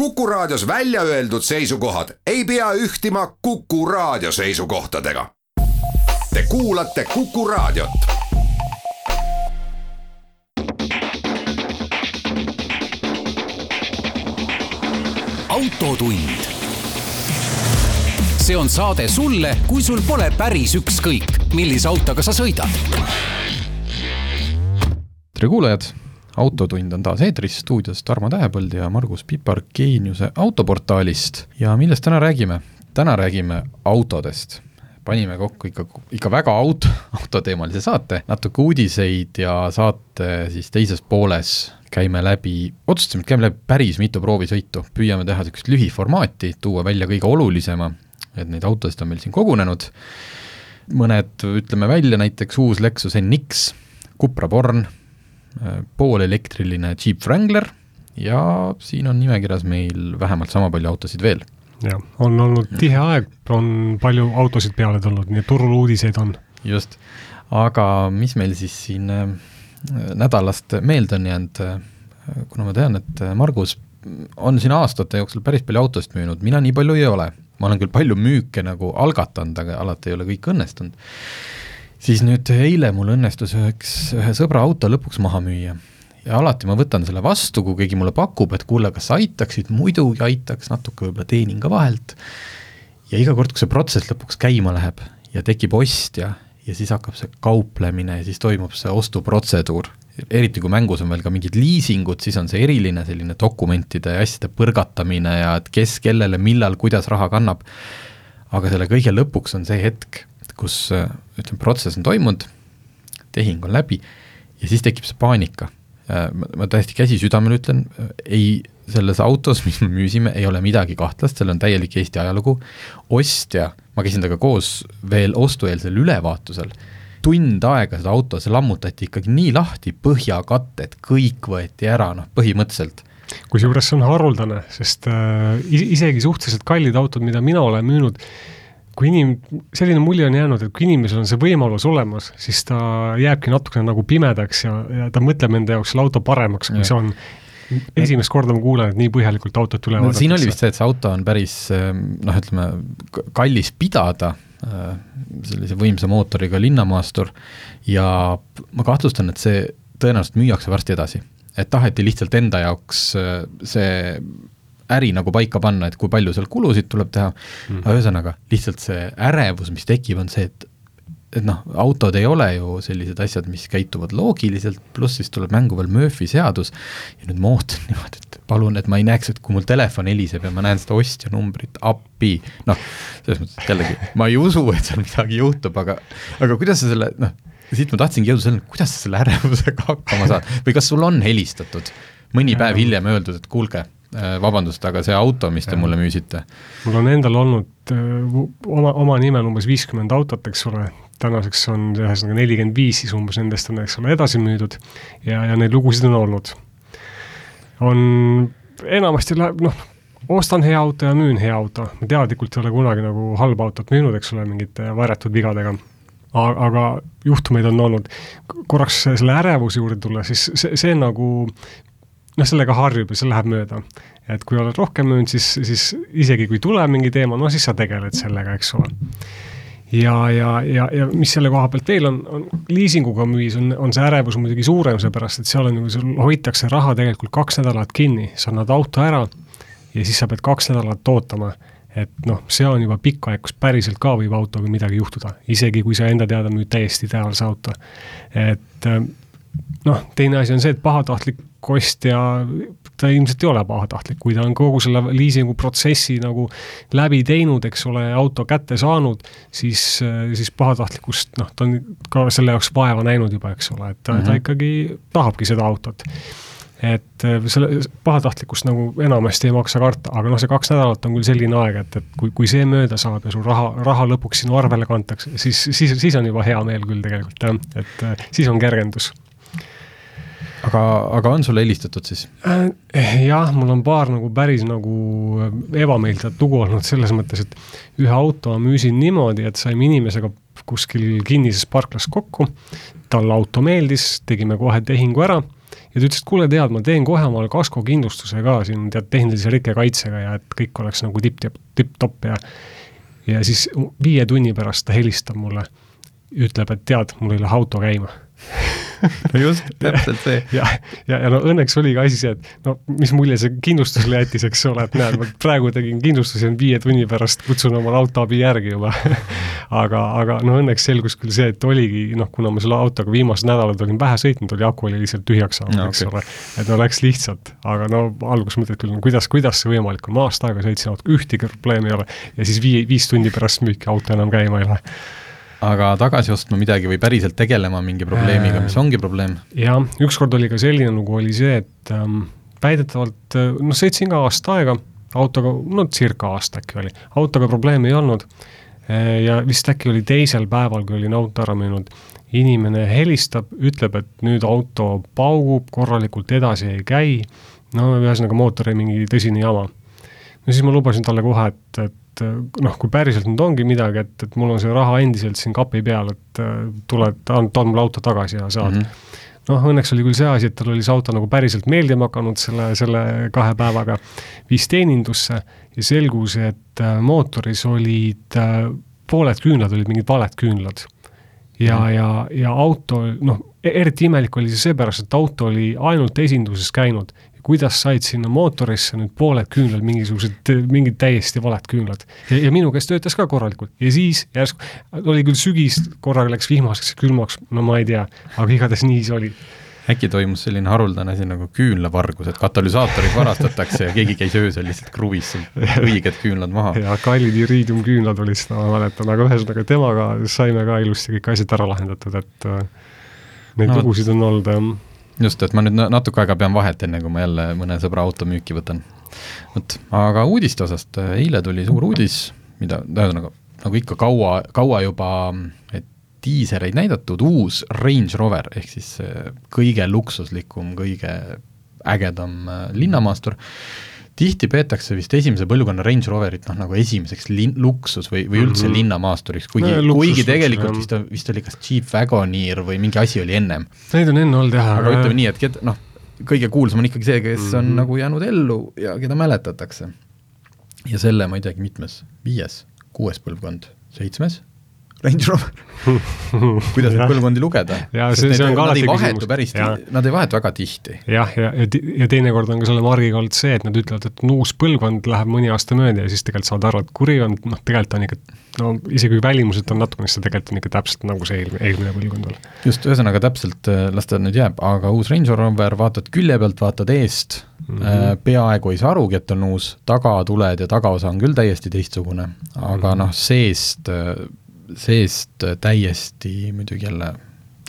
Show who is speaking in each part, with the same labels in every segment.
Speaker 1: Kuku Raadios välja öeldud seisukohad ei pea ühtima Kuku Raadio seisukohtadega. Te kuulate Kuku Raadiot.
Speaker 2: autotund. see on saade sulle, kui sul pole päris ükskõik, millise autoga sa sõidad.
Speaker 3: tere kuulajad autotund on taas eetris, stuudios Tarmo Tähepõld ja Margus Pipar Geeniuse autoportaalist ja millest täna räägime? täna räägime autodest. panime kokku ikka, ikka väga auto, autoteemalise saate, natuke uudiseid ja saate siis teises pooles käime läbi, otsustasime, et käime läbi päris mitu proovisõitu, püüame teha niisugust lühiformaati, tuua välja kõige olulisema, et neid autosid on meil siin kogunenud, mõned ütleme välja, näiteks uus Lexus NX, Cupra Born, poolelektriline Jeep Wrangler ja siin on nimekirjas meil vähemalt sama palju autosid veel.
Speaker 4: jah, on olnud tihe aeg, on palju autosid peale tulnud, nii et turul uudiseid on.
Speaker 3: just, aga mis meil siis siin äh, nädalast meelde on jäänud, äh, kuna ma tean, et äh, Margus on siin aastate jooksul päris palju autosid müünud, mina nii palju ei ole. ma olen küll palju müüke nagu algatanud, aga alati ei ole kõik õnnestunud siis nüüd eile mul õnnestus üheks, ühe sõbra auto lõpuks maha müüa. ja alati ma võtan selle vastu, kui keegi mulle pakub, et kuule, kas aitaksid, muidugi aitaks, natuke võib-olla teenin ka vahelt. ja iga kord, kui see protsess lõpuks käima läheb ja tekib ostja ja siis hakkab see kauplemine ja siis toimub see ostuprotseduur, eriti kui mängus on veel ka mingid liisingud, siis on see eriline selline dokumentide ja asjade põrgatamine ja et kes kellele, millal, kuidas raha kannab. aga selle kõige lõpuks on see hetk, kus ütleme, protsess on toimunud, tehing on läbi ja siis tekib see paanika. ma, ma täiesti käsi südamel ütlen, ei, selles autos, mis me müüsime, ei ole midagi kahtlast, seal on täielik Eesti ajalugu, ostja, ma käisin temaga koos veel ostueelsel ülevaatusel, tund aega seda auto, see lammutati ikkagi nii lahti, põhjakatted, kõik võeti ära, noh põhimõtteliselt
Speaker 4: kusjuures see on haruldane, sest äh, isegi suhteliselt kallid autod, mida mina olen müünud, kui inim-, selline mulje on jäänud, et kui inimesel on see võimalus olemas, siis ta jääbki natukene nagu pimedaks ja, ja ta mõtleb enda jaoks selle auto paremaks, kui see on. esimest korda ma kuulen, et nii põhjalikult autot üle
Speaker 3: no, vaadatakse. siin oli vist see, et see auto on päris noh, ütleme kallis pidada, äh, sellise võimsa mootoriga linnamaastur ja ma kahtlustan, et see tõenäoliselt müüakse varsti edasi. et taheti lihtsalt enda jaoks äh, see äri nagu paika panna, et kui palju seal kulusid tuleb teha. Mm., aga ühesõnaga, lihtsalt see ärevus, mis tekib, on see, et et noh, autod ei ole ju sellised asjad, mis käituvad loogiliselt, pluss siis tuleb mängu veel Murphy seadus. Ja nüüd ma ootan niimoodi, et palun, et ma ei näeks, et kui mul telefon heliseb ja ma näen seda ostja numbrit, appi, noh, selles mõttes, et jällegi, ma ei usu, et seal midagi juhtub, aga aga kuidas sa selle, noh, siit ma tahtsingi jõuda selleni, kuidas sa selle ärevusega hakkama saad? Või kas sul on helistatud? Mõni päev hiljem öeldud, et kuulge vabandust, aga see auto, mis te mulle müüsite?
Speaker 4: mul on endal olnud äh, oma, oma nimel umbes viiskümmend autot, eks ole, tänaseks on ühesõnaga nelikümmend viis, siis umbes nendest on, eks ole, edasi müüdud ja, ja neid lugusid on olnud. on, enamasti läheb, noh, ostan hea auto ja müün hea auto, ma teadlikult ei ole kunagi nagu halba autot müünud, eks ole, mingite varjatud vigadega aga juhtumeid on olnud. korraks selle ärevuse juurde tulla, siis see, see nagu noh, sellega harjub ja see läheb mööda. et kui oled rohkem müünud, siis, siis isegi kui tuleb mingi teema, no siis sa tegeled sellega, eks ole. ja, ja, ja, ja mis selle koha pealt veel on, on liisinguga müües on, on see ärevus muidugi suurem, seepärast et seal on ju, sul hoitakse raha tegelikult kaks nädalat kinni, sa annad auto ära ja siis sa pead kaks nädalat ootama et noh, see on juba pikk aeg, kus päriselt ka võib autoga midagi juhtuda, isegi kui sa enda teada müüd täiesti ideaalse auto. et noh, teine asi on see, et pahatahtlik ostja, ta ilmselt ei ole pahatahtlik, kui ta on kogu selle liisingu protsessi nagu läbi teinud, eks ole, auto kätte saanud, siis, siis pahatahtlikkust, noh, ta on ka selle jaoks vaeva näinud juba, eks ole, et ta, mm -hmm. ta mhm. ikkagi tahabki seda autot et selle pahatahtlikkust nagu enamasti ei maksa karta, aga noh, see kaks nädalat on küll selline aeg, et, et kui, kui see mööda saab ja sul raha, raha lõpuks sinu arvele kantakse, siis, siis, siis on juba hea meel küll tegelikult jah, et siis on kergendus
Speaker 3: aga, aga on sulle helistatud siis?
Speaker 4: Äh, jah, mul on paar nagu päris nagu ebameeldivat lugu olnud selles mõttes, et ühe auto müüsin niimoodi, et saime inimesega kuskil kinnises parklas kokku, talle auto meeldis, tegime kohe tehingu ära. Ja ta ütles, et kuule, tead, ma teen kohe omale kaskokindlustuse ka siin tead tehnilise rikkekaitsega ja et kõik oleks nagu tipp-tipp, tipp-topp ja ja siis viie tunni pärast ta helistab mulle, ütleb, et tead, mul ei lähe auto käima
Speaker 3: just, täpselt see.
Speaker 4: ja, ja, ja no õnneks oli ka asi see, et no mis mulje see kindlustusele jättis, eks ole, et näed, ma praegu tegin kindlustuse viie tunni pärast kutsun omale autoabi järgi juba aga, aga no õnneks selgus küll see, et oligi noh, kuna ma selle autoga viimased nädalad olin vähe sõitnud, oli aku oli lihtsalt tühjaks saanud no,, eks okay. ole. et no läks lihtsalt, aga no alguses mõtled küll, no kuidas, kuidas see võimalik on, ma aasta aega sõitsin autoga, ühtegi probleemi ei ole ja siis vii, viis tundi pärast müüki auto enam käima ei lähe
Speaker 3: aga tagasi ostma midagi või päriselt tegelema mingi probleemiga, mis ongi probleem?
Speaker 4: jah, ükskord oli ka selline lugu, oli see, et ähm, väidetavalt äh, noh, sõitsin ka aasta aega autoga, no circa aasta äkki oli, autoga probleemi ei olnud äh, ja vist äkki oli teisel päeval, kui olin auto ära müünud, inimene helistab, ütleb, et nüüd auto paugub, korralikult edasi ei käi, no ühesõnaga mootori mingi tõsine jama. no siis ma lubasin talle kohe, et, et et noh, kui päriselt nüüd ongi midagi, et, et mul on see raha endiselt siin kapi peal, et äh, tule, toon mulle auto tagasi ja saad mm. -hmm noh, õnneks oli küll see asi, et tal oli see auto nagu päriselt meeldima hakanud selle, selle kahe päevaga, viis teenindusse ja selgus, et äh, mootoris olid äh, pooled küünlad olid mingid valed küünlad. ja mm, ja, ja auto, noh, e-, eriti imelik oli see seepärast, et auto oli ainult esinduses käinud kuidas said sinna mootorisse nüüd pooled küünlad, mingisugused, mingid täiesti valed küünlad. ja, ja minu käest töötas ka korralikult ja siis järsku, oli küll sügis, korraga läks vihmaseks ja külmaks, no ma ei tea, aga igatahes nii see oli
Speaker 3: äkki toimus selline haruldane asi nagu küünlavargus, et katalüsaatorid varastatakse ja keegi käis öösel lihtsalt kruvis õiged küünlad maha.
Speaker 4: ja kallid iriidiumküünlad olid seda, ma mäletan, aga ühesõnaga temaga saime ka ilusti kõik asjad ära lahendatud, et äh, neid no, lugusid on olnud jah
Speaker 3: just, et ma nüüd natuke aega pean vahet, enne kui ma jälle mõne sõbra auto müüki võtan. vot, aga uudiste osast, eile tuli suur uudis, mida, ühesõnaga, nagu ikka kaua, kaua juba diisereid näidatud, uus Range Rover, ehk siis kõige luksuslikum, kõige ägedam äh, linnamaastur tihti peetakse vist esimese põlvkonna Range Roverit noh, nagu esimeseks lin-, luksus või, või üldse mm -hmm. linnamaasturiks, kuigi no,, kuigi tegelikult vist, vist oli kas Jeep Wagoneer või mingi asi oli ennem.
Speaker 4: Neid on enne olnud jah.
Speaker 3: aga ütleme nii, et ked-, noh, kõige kuulsam on ikkagi see, kes mm -hmm. on mhm. nagu jäänud ellu ja keda mäletatakse. ja selle, ma ei teagi, mitmes, viies, kuues põlvkond, seitsmes Range Rover kuidas neid põlvkondi lugeda?
Speaker 4: ka alati
Speaker 3: küsimus. päris, nad ei vahetu väga tihti.
Speaker 4: jah, ja, ja, ja, ja teinekord on ka selle margiga olnud see, et nad ütlevad, et on uus põlvkond, läheb mõni aasta mööda ja siis tegelikult saavad aru, et kuri on, noh, tegelikult on ikka no isegi kui välimuselt on natukene, siis ta tegelikult on ikka täpselt nagu see eelmine, eelmine põlvkond veel.
Speaker 3: just, ühesõnaga täpselt, äh, las ta nüüd jääb, aga uus Range Rover, vaatad külje pealt, vaatad eest mm, -hmm. peaaegu ei saa arugi, et on uus, tagatuled ja tagaosa on küll täiesti teistsugune, aga mm -hmm. noh, seest äh, seest täiesti muidugi jälle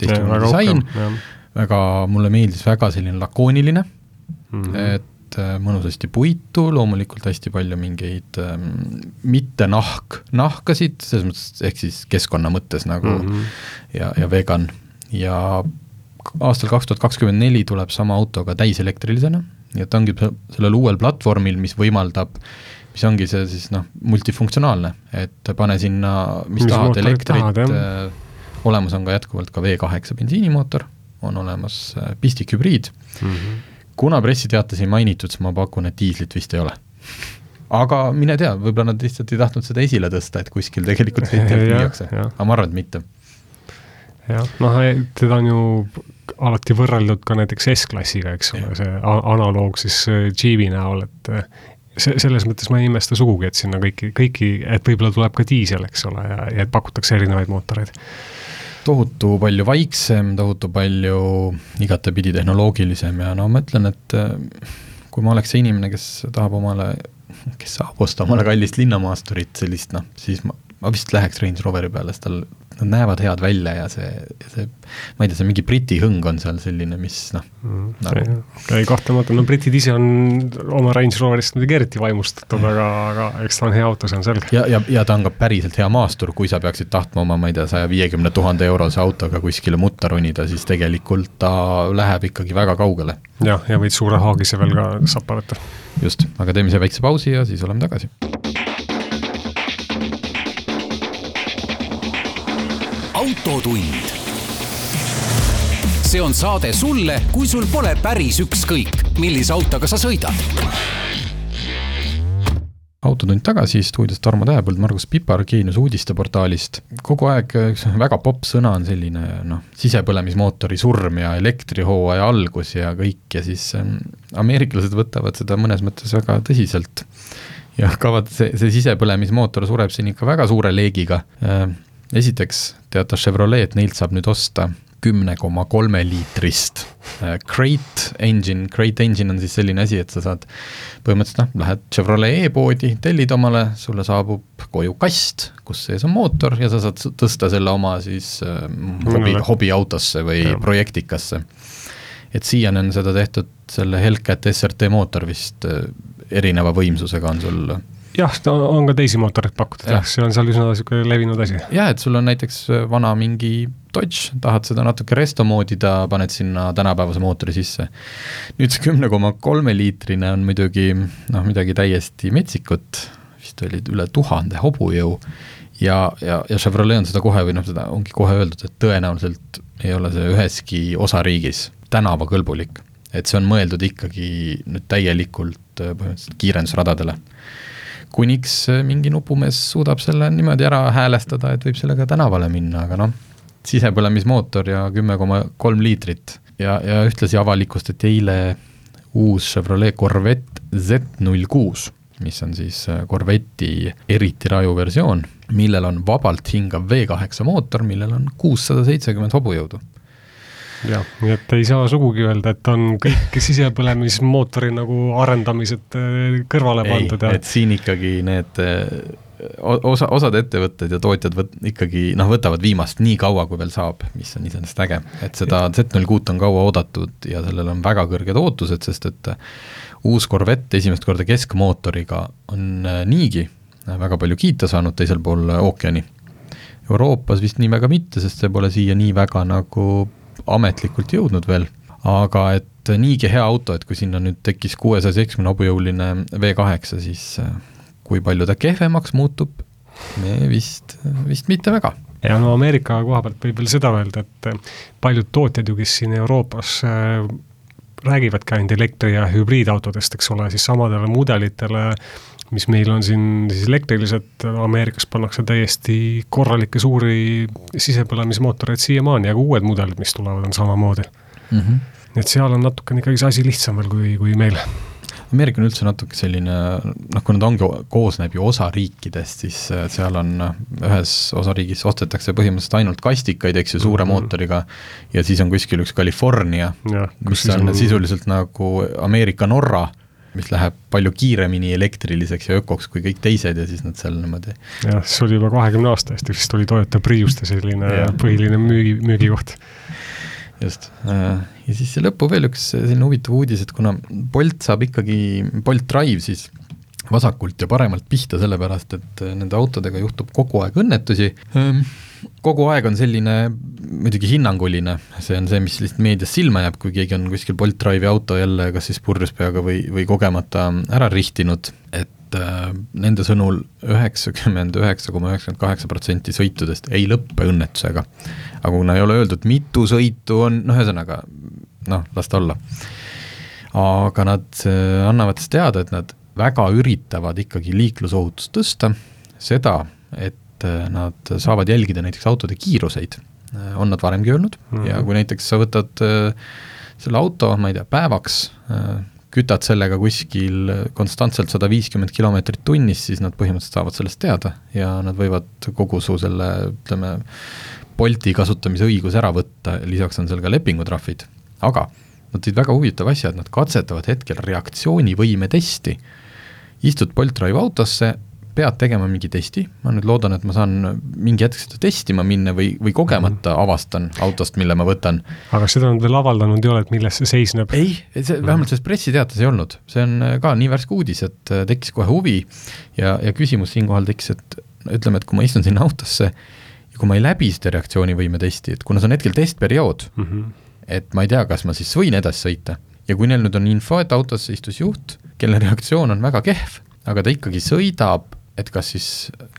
Speaker 3: teistsugune disain, väga, mulle meeldis väga selline lakooniline mm, -hmm. et äh, mõnusasti puitu, loomulikult hästi palju mingeid ähm, mitte nahk, nahkasid, selles mõttes, ehk siis keskkonna mõttes nagu mm -hmm. ja, ja vegan ja aastal kaks tuhat kakskümmend neli tuleb sama auto ka täiselektrilisena, nii et ongi sellel uuel platvormil, mis võimaldab äh, mis ongi see siis noh, multifunktsionaalne, et pane sinna, mis, tahad, elektrit, äh, olemas on ka jätkuvalt ka V8 bensiinimootor, on olemas äh, pistikhübriid. Mm, -hmm. kuna pressiteates ei mainitud, siis ma pakun, et diislit vist ei ole. Aga mine tea, võib-olla nad lihtsalt ei tahtnud seda esile tõsta, et kuskil tegelikult seda müüakse, aga ma arvan, et mitte.
Speaker 4: jah, noh, teda on ju alati võrreldud ka näiteks S-klassiga, eks ole, see analoog siis äh, Jeevi näol, et see, selles mõttes ma ei imesta sugugi, et sinna kõiki, kõiki, et võib-olla tuleb ka diisel, eks ole, ja, ja pakutakse erinevaid mootoreid.
Speaker 3: tohutu palju vaiksem, tohutu palju igatepidi tehnoloogilisem ja no ma ütlen, et äh, kui ma oleks see inimene, kes tahab omale, kes saab osta omale kallist linnamaasturit, sellist noh, siis ma, ma vist läheks Range Roveri peale, sest tal nad näevad head välja ja see, see, ma ei tea, see mingi Briti hõng on seal selline, mis noh mm,
Speaker 4: nagu. ei kahtlemata, no britid ise on oma Range Roverist muidugi eriti vaimustatud, aga, aga eks ta on hea auto, see on selge.
Speaker 3: ja, ja, ja ta on ka päriselt hea maastur, kui sa peaksid tahtma oma, ma ei tea, saja viiekümne tuhande eurose autoga kuskile mutta ronida, siis tegelikult ta läheb ikkagi väga kaugele.
Speaker 4: jah, ja võid suure haagise veel ka sappa võtta.
Speaker 3: just, aga teeme siia väikse pausi ja siis oleme tagasi
Speaker 2: autotund. see on saade sulle, kui sul pole päris ükskõik, millise autoga sa sõidad
Speaker 3: autotund tagasi stuudios Tarmo Tähepõld, Margus Pipar Geenius uudisteportaalist. kogu aeg üks väga popp sõna on selline noh, sisepõlemismootori surm ja elektrihooaja algus ja kõik ja siis ähm, ameeriklased võtavad seda mõnes mõttes väga tõsiselt. ja kavad, see, see sisepõlemismootor sureb siin ikka väga suure leegiga äh,. Esiteks teatas Chevrolet, et neilt saab nüüd osta kümne koma kolme liitrist äh, Crate Engine, Crate Engine on siis selline asi, et sa saad põhimõtteliselt noh, lähed Chevrolet e-poodi, tellid omale, sulle saabub koju kast, kus sees on mootor ja sa saad tõsta selle oma siis äh, hobi, hobiautosse või ja. projektikasse. et siiani on seda tehtud selle Hellcat SRT mootor vist äh, erineva võimsusega on sul
Speaker 4: jah, on ka teisi mootoreid pakutud ja. jah, see on seal üsna niisugune levinud asi.
Speaker 3: jah, et sul on näiteks äh, vana mingi Dodge, tahad seda natuke resto moodida, paned sinna tänapäevase mootori sisse. nüüd see kümne koma kolme liitrine on muidugi noh, midagi täiesti metsikut, vist oli üle tuhande hobujõu ja, ja, ja Chevrolet on seda kohe või noh, seda ongi kohe öeldud, et tõenäoliselt ei ole see üheski osariigis tänavakõlbulik. et see on mõeldud ikkagi nüüd täielikult äh, põhimõtteliselt kiirendusradadele kuniks äh, mingi nupumees suudab selle niimoodi ära häälestada, et võib sellega tänavale minna, aga noh, sisepõlemismootor ja kümme koma kolm liitrit. Ja, ja ühtlasi avalikustati eile uus Chevrolet Corvette Z06, mis on siis äh, Corvette'i eriti raju versioon, millel on vabalt hingav V8 mootor, millel on kuussada seitsekümmend hobujõudu
Speaker 4: jah, nii et ei saa sugugi öelda, et on kõik sisepõlemismootori nagu arendamised äh, kõrvale pandud
Speaker 3: ja et siin ikkagi need äh, osa, osad ettevõtted ja tootjad võt-, ikkagi noh, võtavad viimast nii kaua, kui veel saab, mis on iseenesest äge. et seda Z06 on kaua oodatud ja sellel on väga kõrged ootused, sest et äh, uus Corvette esimest korda keskmootoriga on niigi väga palju kiita saanud teisel pool ookeani. Euroopas vist nii väga mitte, sest see pole siia nii väga nagu ametlikult jõudnud veel, aga et niigi hea auto, et kui sinna nüüd tekkis kuuesaja seitsmekümne hobujõuline V8, siis äh, kui palju ta kehvemaks muutub, me vist, vist mitte väga.
Speaker 4: Ja no Ameerika koha pealt võib veel seda öelda, et äh, paljud tootjad ju, kes siin Euroopas äh, räägivadki ainult elektri- ja hübriidautodest, eks ole, siis samadele mudelitele mis meil on siin siis elektrilised, Ameerikas pannakse täiesti korralikke suuri sisepõlemismootoreid siiamaani ja ka uued mudelid, mis tulevad, on samamoodi mm. -hmm. et seal on natukene ikkagi see asi lihtsam veel kui, kui meil.
Speaker 3: Ameerika on üldse natuke selline noh, kuna ta ongi, koosneb ju osariikidest, siis äh, seal on noh, ühes osariigis ostetakse põhimõtteliselt ainult kastikaid, eks ju, suure mm -hmm. mootoriga, ja siis on kuskil üks California, mis on, on sisuliselt nagu Ameerika Norra mis läheb palju kiiremini elektriliseks ja ökoks kui kõik teised ja siis nad seal niimoodi.
Speaker 4: jah, see oli juba kahekümne aasta eest, vist oli Toyota Priuste selline ja. põhiline müügi, müügikoht.
Speaker 3: just, äh, ja siis lõppu veel üks selline huvitav uudis, et kuna Bolt saab ikkagi, Bolt Drive siis vasakult ja paremalt pihta, sellepärast et nende autodega juhtub kogu aeg õnnetusi, ehm, kogu aeg on selline muidugi hinnanguline, see on see, mis lihtsalt meedias silma jääb, kui keegi on kuskil Bolt Drive'i auto jälle kas siis purjus peaga või, või kogemata ära rihtinud, et äh, nende sõnul üheksakümmend üheksa koma üheksakümmend kaheksa protsenti sõitudest ei lõppe õnnetusega. aga kuna ei ole öeldud, mitu sõitu on, noh, ühesõnaga noh, las ta olla. aga nad äh, annavad siis teada, et nad väga üritavad ikkagi liiklusohutust tõsta, seda, et et äh, nad saavad jälgida näiteks autode kiiruseid, äh, on nad varemgi öelnud mm, -hmm. ja kui näiteks sa võtad äh, selle auto, ma ei tea, päevaks, kütad sellega kuskil konstantselt sada viiskümmend kilomeetrit tunnis, siis nad põhimõtteliselt saavad sellest teada ja nad võivad kogu su selle, ütleme, Bolti kasutamise õiguse ära võtta, lisaks on seal ka lepingutrahvid, aga nad tõid väga huvitava asja, et nad katsetavad hetkel reaktsioonivõime testi. istud Bolt Drive autosse pead tegema mingi testi, ma nüüd loodan, et ma saan mingi hetk seda testima minna või, või kogemata mhm. avastan autost, mille ma võtan.
Speaker 4: aga seda nad veel avaldanud ei ole, et milles see seisneb?
Speaker 3: ei, see vähemalt selles pressiteates ei olnud, see on äh, ka nii värske uudis, et äh, tekkis kohe huvi ja, ja küsimus siinkohal tekkis, et ütleme, et kui ma istun sinna autosse ja kui ma ei läbi seda reaktsioonivõime testi, et kuna see on hetkel testperiood mm, -hmm. et ma ei tea, kas ma siis võin edasi sõita ja kui neil nüüd on info, et autosse istus juht, kelle reaktsioon on väga kehv, aga ta ikkagi sõidab et kas siis,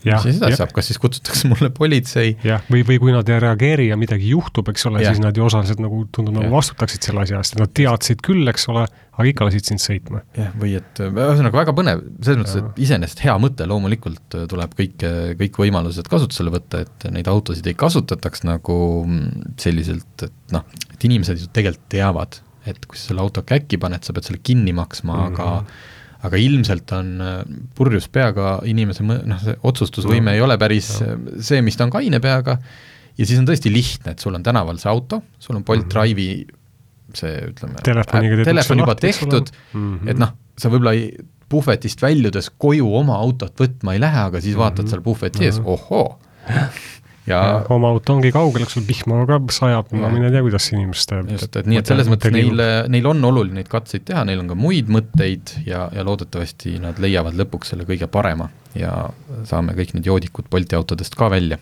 Speaker 3: mis siis edasi saab, kas siis kutsutakse mulle politsei?
Speaker 4: Jah, või, või kui nad ei reageeri ja midagi juhtub, eks ole, siis nad ju osaliselt nagu tundub nagu vastutaksid selle asja eest, et nad teadsid küll, eks ole, aga ikka lasid sind sõitma.
Speaker 3: jah, või et ühesõnaga väga põnev, selles mõttes, et iseenesest hea mõte, loomulikult äh, tuleb kõik, kõik võimalused kasutusele võtta, et neid autosid ei kasutataks nagu mm, selliselt, et noh, et inimesed ju tegelikult teavad, et kui sa selle auto käkki paned, sa pead selle kinni maksma mm, -hmm. aga aga ilmselt on äh, purjus peaga inimese mõ-, noh, see otsustusvõime
Speaker 4: No,
Speaker 3: ei ole päris äh, see, mis ta on kaine peaga, ja siis on tõesti lihtne, et sul on tänaval see auto, sul on Bolt Drive'i see, ütleme, telefon juba
Speaker 4: lahti,
Speaker 3: tehtud.
Speaker 4: Mhm.
Speaker 3: et noh, sa võib-olla ei, puhvetist väljudes koju oma autot võtma ei lähe, aga siis vaatad seal puhveti ees, ohoo. Ja
Speaker 4: oma auto ongi kaugel, eks ole, vihma ka sajab, no
Speaker 3: Jah.
Speaker 4: mine tea, kuidas see inimest teeb.
Speaker 3: just, et nii, et selles mõttes neil, neil on oluline neid katseid teha, neil on ka muid mõtteid ja, ja loodetavasti nad leiavad lõpuks selle kõige parema ja saame kõik need joodikud Bolti autodest ka välja.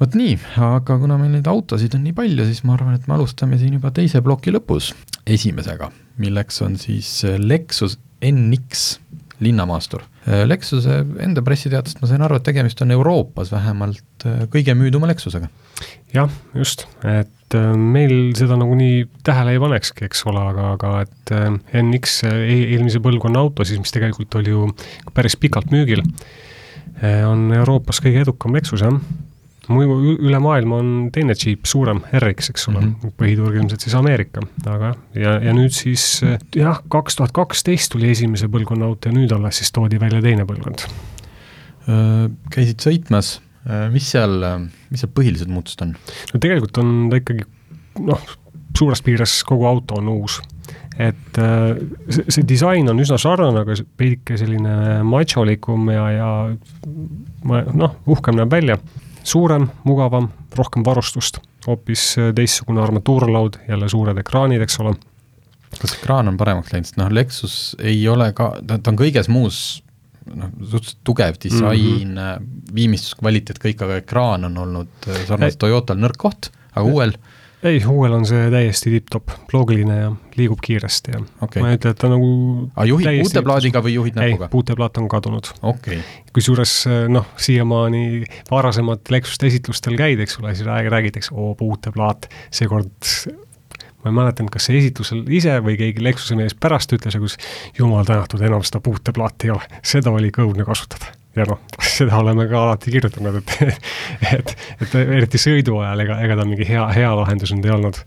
Speaker 3: vot nii, aga kuna meil neid autosid on nii palju, siis ma arvan, et me alustame siin juba teise ploki lõpus esimesega, milleks on siis Lexus NX linnamaastur. Lexuse enda pressiteatest ma sain aru, et tegemist on Euroopas vähemalt äh, kõige müüduma Lexusega.
Speaker 4: jah, just, et äh, meil seda nagunii tähele ei panekski, eks ole, aga, aga et äh, NX äh, e- eelmise põlvkonna auto siis, mis tegelikult oli ju päris pikalt müügil, on Euroopas kõige edukam Lexus, jah. Muidu üle maailma on teine džiip, suurem RX, eks ole mm. -hmm. põhiturg ilmselt siis Ameerika, aga ja, ja nüüd siis äh, jah, kaks tuhat kaksteist tuli esimese põlvkonna auto ja nüüd alles siis toodi välja teine põlvkond.
Speaker 3: käisid sõitmas, mis seal, mis seal põhilised muutused on?
Speaker 4: no tegelikult on ta ikkagi noh, suures piires kogu auto on uus. et äh, see, see disain on üsna sarnane, aga veidike selline macholikum ja, ja noh, uhkem näeb välja. Suurem, mugavam, rohkem varustust, hoopis äh, teistsugune armatuurlaud, jälle suured ekraanid, eks ole.
Speaker 3: kas ekraan on paremaks läinud, sest noh, Lexus ei ole ka, ta, ta on kõiges muus noh, suhteliselt tugev disain mm, -hmm. viimistluskvaliteet, kõik, aga ekraan on olnud äh, sarnaselt Toyotal nõrk koht, aga uuel
Speaker 4: ei, uuel on see täiesti tipp-topp, loogiline ja liigub kiiresti ja
Speaker 3: Okei.
Speaker 4: ma ei ütle, et ta nagu
Speaker 3: aga juhid
Speaker 4: täiesti-
Speaker 3: puuteplaadiga või juhid
Speaker 4: ei,
Speaker 3: näpuga?
Speaker 4: puuteplaat on kadunud
Speaker 3: okei okay.,
Speaker 4: kusjuures noh, siiamaani varasemate Lexuste esitlustel käid, eks ole, siis rääg- räägitakse, oo puuteplaat, seekord ma ei mäletanud, kas see esitlusel ise või keegi Lexuse mees pärast ütles, kus jumal tänatud, enam seda puuteplaati ei ole, seda oli ka õudne kasutada. Ja noh, seda oleme ka alati kirjutanud, et et, et eriti sõidu ajal, ega, ega ta mingi hea, hea lahendus nüüd ei olnud.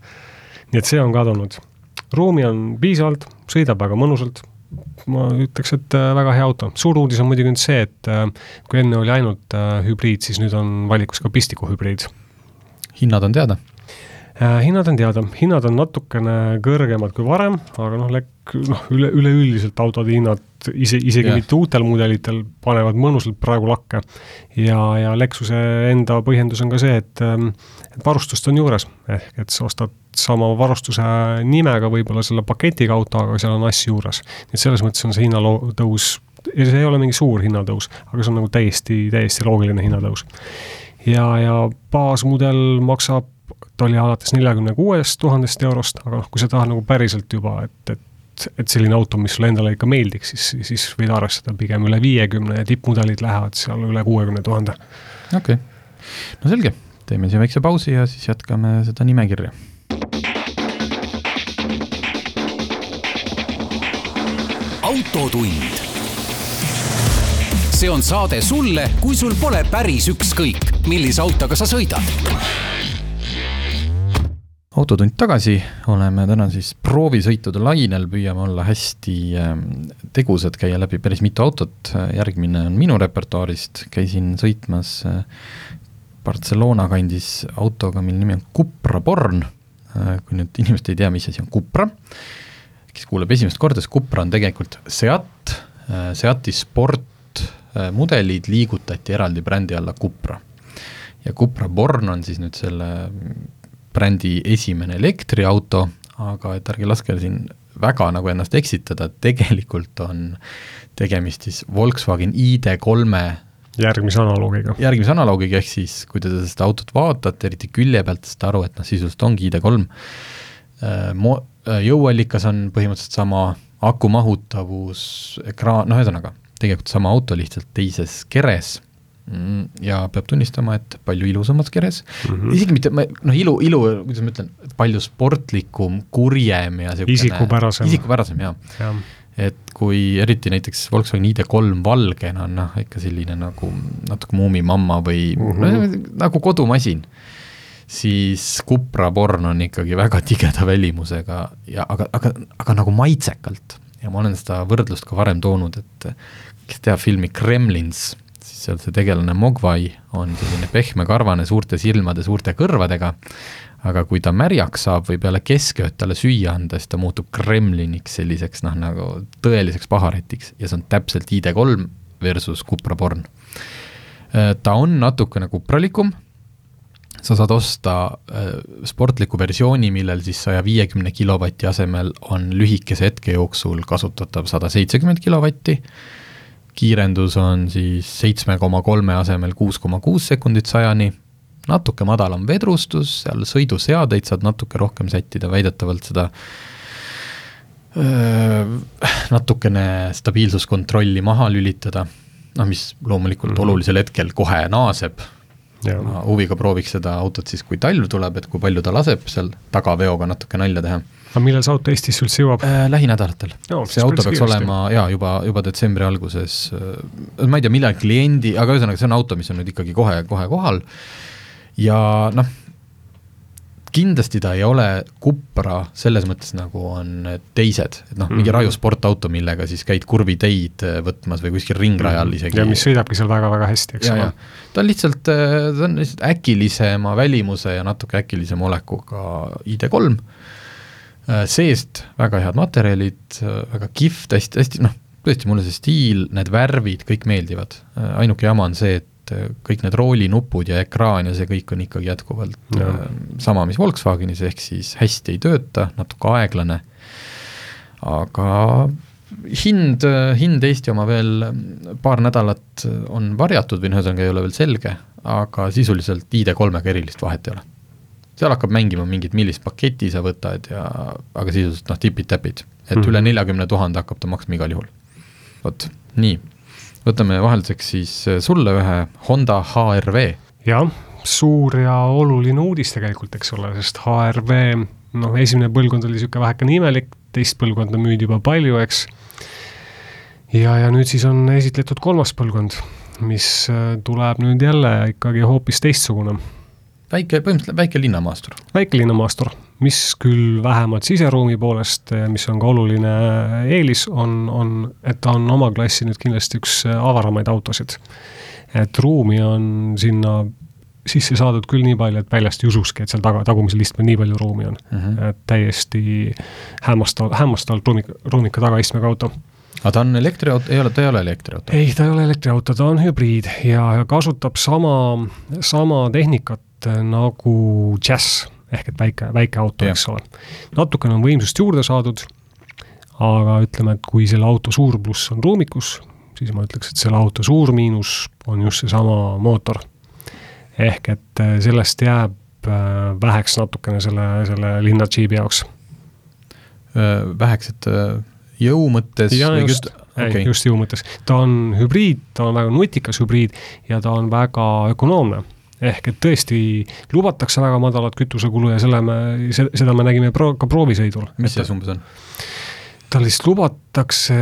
Speaker 4: nii et see on kadunud. ruumi on piisavalt, sõidab väga mõnusalt, ma ütleks, et äh, väga hea auto. suur uudis on muidugi nüüd see, et äh, kui enne oli ainult äh, hübriid, siis nüüd on valikus ka pistikuhübriid.
Speaker 3: hinnad on teada?
Speaker 4: Äh, hinnad on teada, hinnad on natukene kõrgemad kui varem, aga noh, noh, üle, üleüldiselt autode hinnad ise, isegi yeah. mitte uutel mudelitel panevad mõnusalt praegu lakke. ja, ja Lexuse enda põhjendus on ka see, et, ähm, et varustust on juures, ehk et sa ostad sama varustuse nimega võib-olla selle paketiga auto, aga seal on asju juures. nii et selles mõttes on see hinnatõus, ja see ei ole mingi suur hinnatõus, aga see on nagu täiesti, täiesti loogiline hinnatõus. ja, ja baasmudel maksab oli alates neljakümne kuuest tuhandest eurost, aga noh, kui sa tahad nagu päriselt juba, et, et, et selline auto, mis sulle endale ikka meeldiks, siis, siis võid arvestada pigem üle viiekümne ja tippmudelid lähevad seal üle kuuekümne tuhande.
Speaker 3: okei okay., no selge, teeme siia väikse pausi ja siis jätkame seda nimekirja.
Speaker 2: autotund. see on saade sulle, kui sul pole päris ükskõik, millise autoga sa sõidad
Speaker 3: autotund tagasi, oleme täna siis proovisõitude lainel, püüame olla hästi ähm, tegusad, käia läbi päris mitu autot, järgmine on minu repertuaarist, käisin sõitmas äh, Barcelona kandis autoga, mille nimi on Cupra Born, kui nüüd inimesed ei tea, mis asi on Cupra, kes kuuleb esimest korda, siis Cupra on tegelikult Seat, Seati sportmudelid liigutati eraldi brändi alla Cupra. ja Cupra Born on siis nüüd selle brändi esimene elektriauto, aga et ärge laske siin väga nagu ennast eksitada, tegelikult on tegemist siis Volkswagen ID3
Speaker 4: järgmise analoogiga.
Speaker 3: järgmise analoogiga, ehk siis kui te seda autot vaatate, eriti külje pealt, saate aru, et noh, sisuliselt ongi ID3 mo-, jõuallikas on põhimõtteliselt sama, aku mahutavus, ekraan, noh ühesõnaga, tegelikult sama auto, lihtsalt teises keres ja peab tunnistama, et palju ilusamas keres mm, -hmm. isegi mitte, noh, ilu, ilu, kuidas ma ütlen, palju sportlikum, kurjem ja niisugune
Speaker 4: isikupärasem,
Speaker 3: isikupärasem, jaa ja. et kui eriti näiteks Volkswagen ID3 valgena on noh, ikka selline nagu natuke muumimamma või mm -hmm. nagu kodumasin, siis Cupra Born on ikkagi väga tigeda välimusega ja aga, aga, aga nagu maitsekalt ja ma olen seda võrdlust ka varem toonud, et kes teab filmi Kremlins, seal see tegelane Mogwai on selline pehmekarvane, suurte silmade, suurte kõrvadega, aga kui ta märjaks saab või peale keskööd talle süüa anda, siis ta muutub Kremliniks, selliseks noh, nagu tõeliseks paharetiks ja see on täpselt ID3 versus Cupra Born. ta on natukene kupralikum sa saad osta äh, sportliku versiooni, millel siis saja viiekümne kilovati asemel on lühikese hetke jooksul kasutatav sada seitsekümmend kilovatti, kiirendus on siis seitsme koma kolme asemel kuus koma kuus sekundit sajani, natuke madalam vedrustus, seal sõiduseadeid saad natuke rohkem sättida, väidetavalt seda öö, natukene stabiilsuskontrolli maha lülitada, noh mis loomulikult mm -hmm. olulisel hetkel kohe naaseb ma huviga prooviks seda autot siis, kui talv tuleb, et kui palju ta laseb seal tagaveoga natuke nalja teha.
Speaker 4: Aga millal see auto Eestisse üldse jõuab
Speaker 3: äh,? Lähinädalatel no,. see auto peaks kiiresti. olema jaa, juba, juba detsembri alguses, äh, ma ei tea, millal kliendi, aga ühesõnaga, see on auto, mis on nüüd ikkagi kohe, kohe kohal ja noh, kindlasti ta ei ole Cupra selles mõttes, nagu on teised, et noh mm -hmm., mingi. Raju sportauto, millega siis käid kurviteid äh, võtmas või kuskil ringrajal mm -hmm. isegi.
Speaker 4: ja mis sõidabki seal väga-väga hästi, eks ole.
Speaker 3: ta on lihtsalt, äh, ta on lihtsalt äkilisema välimuse ja natuke äkilisema olekuga ID3, äh, seest väga head materjalid, väga kihvt, hästi, hästi noh, tõesti, mulle see stiil, need värvid, kõik meeldivad, ainuke jama on see, et äh, kõik need roolinupud ja ekraan ja see kõik on ikkagi jätkuvalt ja. äh, sama, mis Volkswagenis, ehk siis hästi ei tööta, natuke aeglane, aga hind, hind Eesti oma veel paar nädalat on varjatud või noh, ühesõnaga ei ole veel selge, aga sisuliselt ID3-ga erilist vahet ei ole. Seal hakkab mängima mingit, millist paketti sa võtad ja, aga sisuliselt noh, tipid-täpid, et mm -hmm. üle neljakümne tuhande hakkab ta maksma igal juhul. vot, nii võtame vahelduseks siis äh, sulle ühe Honda HRV.
Speaker 4: jah, suur ja oluline uudis tegelikult, eks ole, sest HRV noh, esimene põlvkond oli niisugune vähekene imelik, teist põlvkonda müüdi juba palju, eks, ja, ja nüüd siis on esitletud kolmas põlvkond, mis äh, tuleb nüüd jälle ikkagi hoopis teistsugune.
Speaker 3: Väike, põhimõtteliselt väike linnamaastur.
Speaker 4: väike linnamaastur mis küll vähemalt siseruumi poolest, mis on ka oluline eelis, on, on, et ta on oma klassi nüüd kindlasti üks avaramaid autosid. et ruumi on sinna sisse saadud küll nii palju, et väljast ei ususki, et seal taga, tagumisel istmel nii palju ruumi on mm. -hmm. et täiesti hämmastav, hämmastavalt ruumika, ruumika tagaistmega auto
Speaker 3: aga ta on elektriauto, ei ole, ta ei ole elektriauto?
Speaker 4: ei, ta ei ole elektriauto, ta on hübriid ja kasutab sama, sama tehnikat nagu Jazz ehk et väike, väike auto, eks ole. natukene on võimsust juurde saadud, aga ütleme, et kui selle auto suur pluss on ruumikus, siis ma ütleks, et selle auto suur miinus on just seesama mootor. ehk et äh, sellest jääb äh, väheks natukene selle, selle linna džiibi jaoks.
Speaker 3: Äh, väheks, et jõu mõttes
Speaker 4: just, okay. just jõu mõttes. ta on hübriid, ta on väga nutikas hübriid ja ta on väga ökonoomne ehk et tõesti lubatakse väga madalat kütusekulu ja selle me, seda me nägime pro-, ka proovisõidul.
Speaker 3: mis see umbes on?
Speaker 4: tal vist lubatakse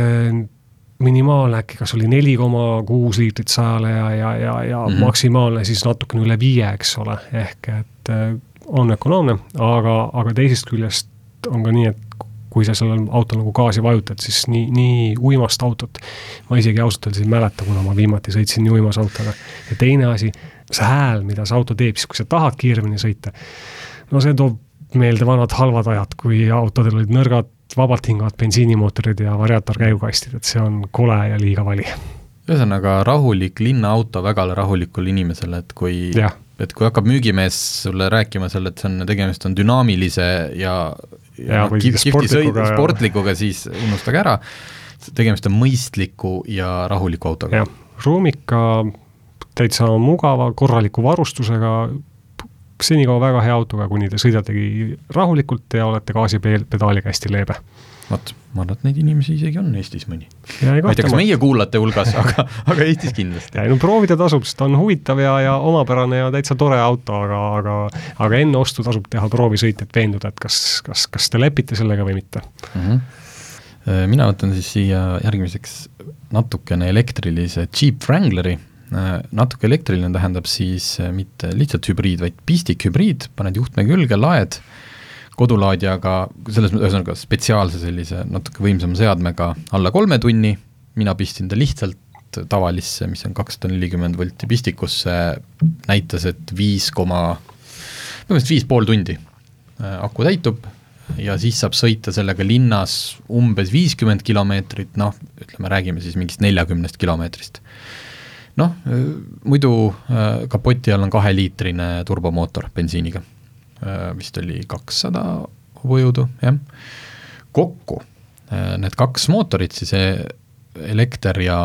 Speaker 4: minimaalne äkki kas oli neli koma kuus liitrit sajale ja, ja, ja, ja mm -hmm. maksimaalne siis natukene üle viie, eks ole, ehk et äh, on ökonoomne, aga, aga teisest küljest on ka nii, et kui sa sellel autol nagu gaasi vajutad, siis nii, nii uimast autot ma isegi ausalt öeldes ei mäleta, kuna ma viimati sõitsin nii uimas autoga. ja teine asi, see hääl, mida see auto teeb, siis kui sa tahad kiiremini sõita, no see toob meelde vanad halvad ajad, kui autodel olid nõrgad, vabalt hingavad bensiinimootorid ja variaatorkäigukastid, et see on kole ja liiga vali.
Speaker 3: Ühesõnaga rahulik linnaauto vägale rahulikule inimesele, et kui, et kui hakkab müügimees sulle rääkima seal, et see on, tegemist on dünaamilise ja, ja, ja no, sportlikuga, sportlikuga, siis unustage ära, tegemist on mõistliku ja rahuliku autoga.
Speaker 4: ruumika täitsa mugava, korraliku varustusega, senikaua väga hea autoga, kuni te sõidategi rahulikult ja olete gaasipedaaliga hästi leebe.
Speaker 3: Vot, ma arvan, et neid inimesi isegi on Eestis mõni. Ma ei tea, kas meie kuulajate hulgas, aga, aga Eestis kindlasti.
Speaker 4: no proovida tasub, sest ta on huvitav ja, ja omapärane ja täitsa tore auto, aga, aga aga enne ostu tasub teha proovisõit, et veenduda, et kas, kas, kas te lepite sellega või mitte.
Speaker 3: mm. -hmm. mina võtan siis siia järgmiseks natukene elektrilise Jeep Wrangleri, natuke elektriline tähendab siis äh, mitte lihtsalt hübriid, vaid pistikhübriid, paned juhtme külge, laed kodulaadjaga, selles mõttes ühesõnaga spetsiaalse sellise natuke võimsama seadmega alla kolme tunni, mina pistsin ta lihtsalt tavalisse, mis on kakssada nelikümmend volti pistikusse, näitas, et viis koma, põhimõtteliselt viis pool tundi äh, aku täitub. Ja siis saab sõita sellega linnas umbes viiskümmend kilomeetrit, noh, ütleme, räägime siis mingist neljakümnest kilomeetrist. noh, muidu äh, kapoti all on kaheliitrine turbomootor bensiiniga, vist oli kakssada hobujõudu, jah. kokku äh, need kaks mootorit, siis elekter ja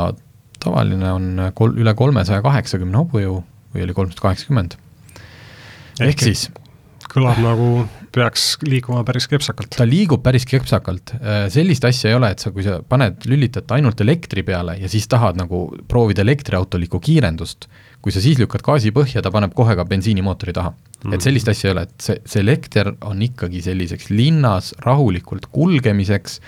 Speaker 3: tavaline on kol-, üle kolmesaja kaheksakümne hobujõu või oli kolmsada kaheksakümmend. ehk siis
Speaker 4: kõlab nagu peaks liikuma päris kepsakalt.
Speaker 3: ta liigub päris kepsakalt, sellist asja ei ole, et sa, kui sa paned, lülitad ta ainult elektri peale ja siis tahad nagu proovida elektriautolikku kiirendust, kui sa siis lükkad gaasi põhja, ta paneb kohe ka bensiinimootori taha mm. et sellist asja ei ole, et see, see elekter on ikkagi selliseks linnas rahulikult kulgemiseks,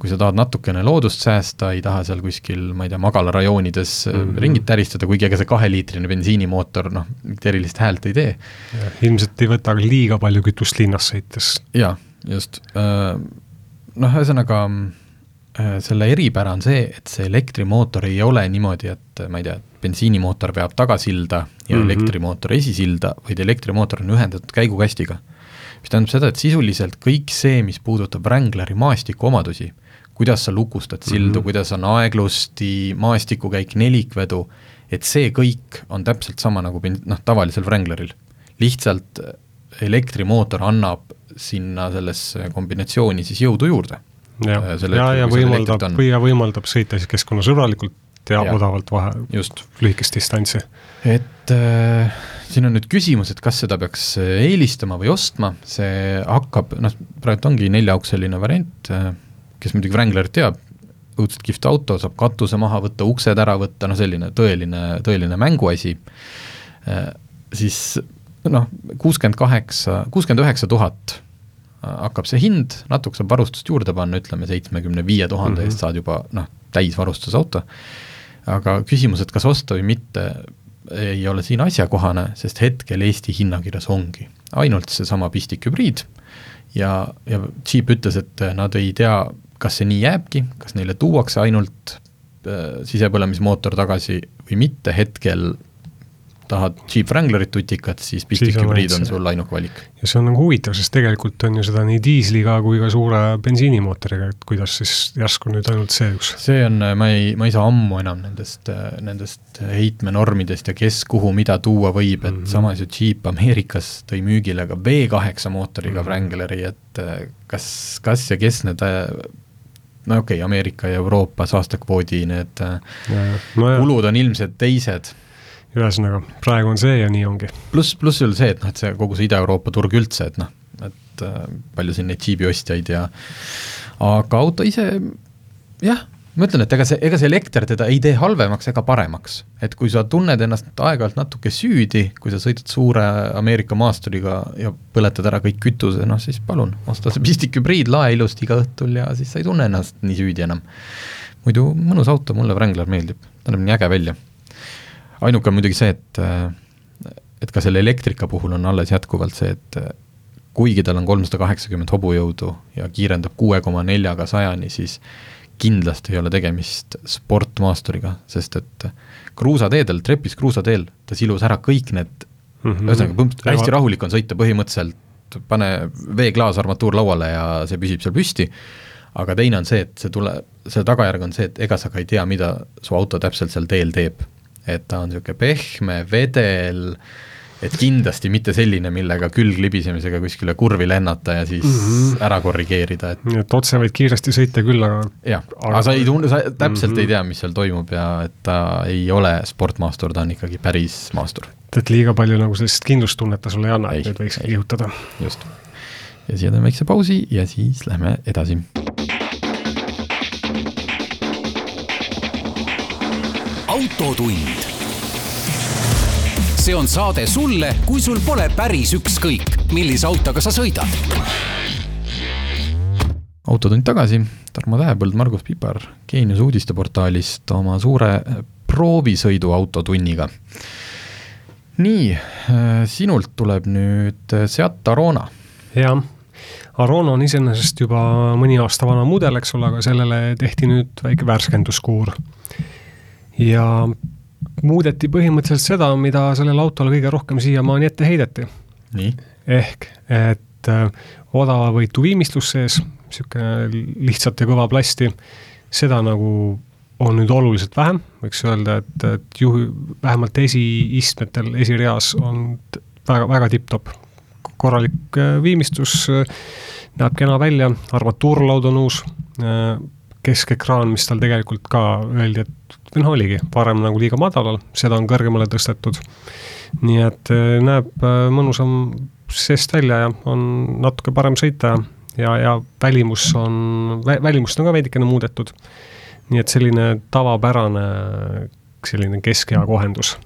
Speaker 3: kui sa tahad natukene loodust säästa, ei taha seal kuskil, ma ei tea, magalarajoonides mm
Speaker 4: Mhm.
Speaker 3: -hmm. ringit täristada, kuigi ega see kaheliitrine bensiinimootor noh, mingit erilist häält ei tee
Speaker 4: ilmselt ei võta liiga palju kütust linnas sõites.
Speaker 3: jaa, just. Noh, ühesõnaga äh, selle eripära on see, et see elektrimootor ei ole niimoodi, et ma ei tea, bensiinimootor veab tagasilda ja mm. -hmm. elektrimootor esisilda, vaid elektrimootor on ühendatud käigukastiga. mis tähendab seda, et sisuliselt kõik see, mis puudutab Wrangleri maastikuomadusi, kuidas sa lukustad sildu mm. -hmm. kuidas on aeglusti, maastikukäik, nelikvedu, et see kõik on täpselt sama nagu noh, tavalisel Wrangleril. lihtsalt elektrimootor annab sinna sellesse kombinatsiooni siis jõudu juurde.
Speaker 4: Ja,
Speaker 3: Äh,
Speaker 4: ja, ja, ja võimaldab ja võimaldab sõita siis keskkonnasõbralikult ja,
Speaker 3: Ja.
Speaker 4: odavalt vahe,
Speaker 3: just.
Speaker 4: lühikest distantsi.
Speaker 3: et äh, siin on nüüd küsimus, et kas seda peaks äh, eelistama või ostma, see hakkab, noh, praegu ongi neljaukseline variant äh,, kes muidugi Wranglerit teab, õudselt kihvt auto, saab katuse maha võtta, uksed ära võtta, no selline tõeline, tõeline mänguasi äh,, siis noh, kuuskümmend kaheksa, kuuskümmend üheksa tuhat hakkab see hind, natuke saab varustust juurde panna, ütleme seitsmekümne viie tuhande eest saad juba noh, täisvarustusauto, aga küsimus, et kas osta või mitte, ei ole siin asjakohane, sest hetkel Eesti hinnakirjas ongi ainult seesama pistikhübriid ja, ja Jeep ütles, et nad ei tea, kas see nii jääbki, kas neile tuuakse ainult äh, sisepõlemismootor tagasi või mitte, hetkel tahad Jeep Wranglerit tutikat, siis pistikhübriid on
Speaker 4: see.
Speaker 3: sul ainuke valik.
Speaker 4: ja see on nagu huvitav, sest tegelikult on ju seda nii diisliga kui ka suure bensiinimootoriga, et kuidas siis järsku nüüd ainult see üks.
Speaker 3: see on, ma ei, ma ei saa ammu enam nendest, nendest heitmenormidest ja kes kuhu mida tuua võib, et mm. -hmm. samas ju Jeep Ameerikas tõi müügile ka V8 mootoriga mm. -hmm. Wrangleri, et kas, kas ja kes need no okei okay,, Ameerika ja Euroopa saastekvoodi need äh,
Speaker 4: nojah,
Speaker 3: kulud on ilmselt teised,
Speaker 4: ühesõnaga, praegu on see ja nii ongi.
Speaker 3: pluss, pluss veel see, et noh, et see kogu see Ida-Euroopa turg üldse, et noh, et äh, palju siin neid Jeepi ostjaid ja aga auto ise jah, ma ütlen, et ega see, ega see elekter teda ei tee halvemaks ega paremaks. et kui sa tunned ennast aeg-ajalt natuke süüdi, kui sa sõidad suure Ameerika maasturiga ja põletad ära kõik kütuse, noh siis palun, osta see pistikhübriid, lae ilusti iga õhtul ja siis sa ei tunne ennast nii süüdi enam. muidu mõnus auto, mulle Wrangler meeldib, ta näeb nii äge välja. Ainuke on muidugi see, et et ka selle elektrika puhul on alles jätkuvalt see, et kuigi tal on kolmsada kaheksakümmend hobujõudu ja kiirendab kuue koma neljaga sajani, siis kindlasti ei ole tegemist sportmaasturiga, sest et kruusateedel, trepis kruusateel, ta silus ära kõik need
Speaker 4: mm -hmm.
Speaker 3: ühesõnaga hästi rahulik on sõita, põhimõtteliselt pane veeklaas armatuur lauale ja see püsib seal püsti, aga teine on see, et see tule, selle tagajärg on see, et ega sa ka ei tea, mida su auto täpselt seal teel teeb. Et ta on niisugune pehme, vedel et kindlasti mitte selline, millega külglibisemisega kuskile kurvi lennata ja siis mm -hmm. ära korrigeerida, et
Speaker 4: nii et otse võid kiiresti sõita küll, aga
Speaker 3: jah, aga sa ei tunne, sa täpselt mm -hmm. ei tea, mis seal toimub ja et ta ei ole sportmaastur, ta on ikkagi päris maastur.
Speaker 4: et liiga palju nagu sellist kindlustunnet ta sulle ei anna, et võiks kihutada.
Speaker 3: just. ja siia teeme väikse pausi ja siis lähme edasi
Speaker 2: autotund. see on saade sulle, kui sul pole päris ükskõik, millise autoga sa sõidad.
Speaker 3: autotund tagasi, Tarmo Tähepõld, Margus Pipar Geenius uudisteportaalist oma suure proovisõidu autotunniga. nii, sinult tuleb nüüd Seat Arona.
Speaker 4: jah Arona on iseenesest juba mõni aasta vana mudel, eks ole, aga sellele tehti nüüd väike värskenduskuur ja muudeti põhimõtteliselt seda, mida sellele autole kõige rohkem siiamaani ette heideti. ehk, et äh, odavavõitu viimistlus sees, niisugune lihtsalt ja kõva plasti, seda nagu on nüüd oluliselt vähem, võiks öelda, et, et juhi, vähemalt esiistmetel, esireas on väga, väga tipp-topp. korralik äh, viimistlus, äh, näeb kena välja, armatuurlaud on uus, keskekraan, mis tal tegelikult ka öeldi, et noh, oligi varem nagu liiga madalal, seda on kõrgemale tõstetud. nii et äh, näeb äh, mõnusam seest välja ja on natuke parem sõita ja, ja välimus on, välimust on ka veidikene muudetud. nii et selline tavapärane selline keskea kohendus.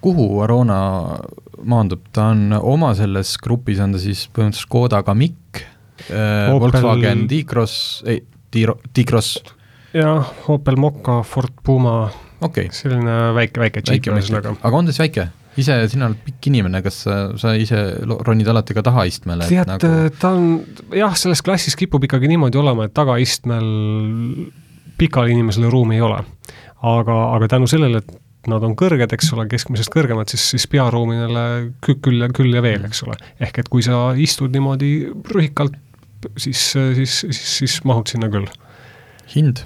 Speaker 3: kuhu Arona maandub, ta on oma selles grupis on ta siis põhimõtteliselt Škoda Kamiq äh,, Volkswagen T-Cross, ei, T-Cross
Speaker 4: jah, Opel Mokka, Ford Puma
Speaker 3: okay.,
Speaker 4: selline väike, väike džiip ühesõnaga.
Speaker 3: aga on ta siis väike? ise, sina oled pikk inimene, kas sa, sa ise ronid alati ka tagaistmele?
Speaker 4: tead nagu..., ta on, jah, selles klassis kipub ikkagi niimoodi olema, et tagaistmel pikale inimesele ruumi ei ole. aga, aga tänu sellele, et nad on kõrged, eks ole, keskmisest kõrgemad, siis, siis pearuumidele küll ja küll ja veel, eks ole. ehk et kui sa istud niimoodi rühikalt, siis, siis, siis, siis mahud sinna küll.
Speaker 3: hind?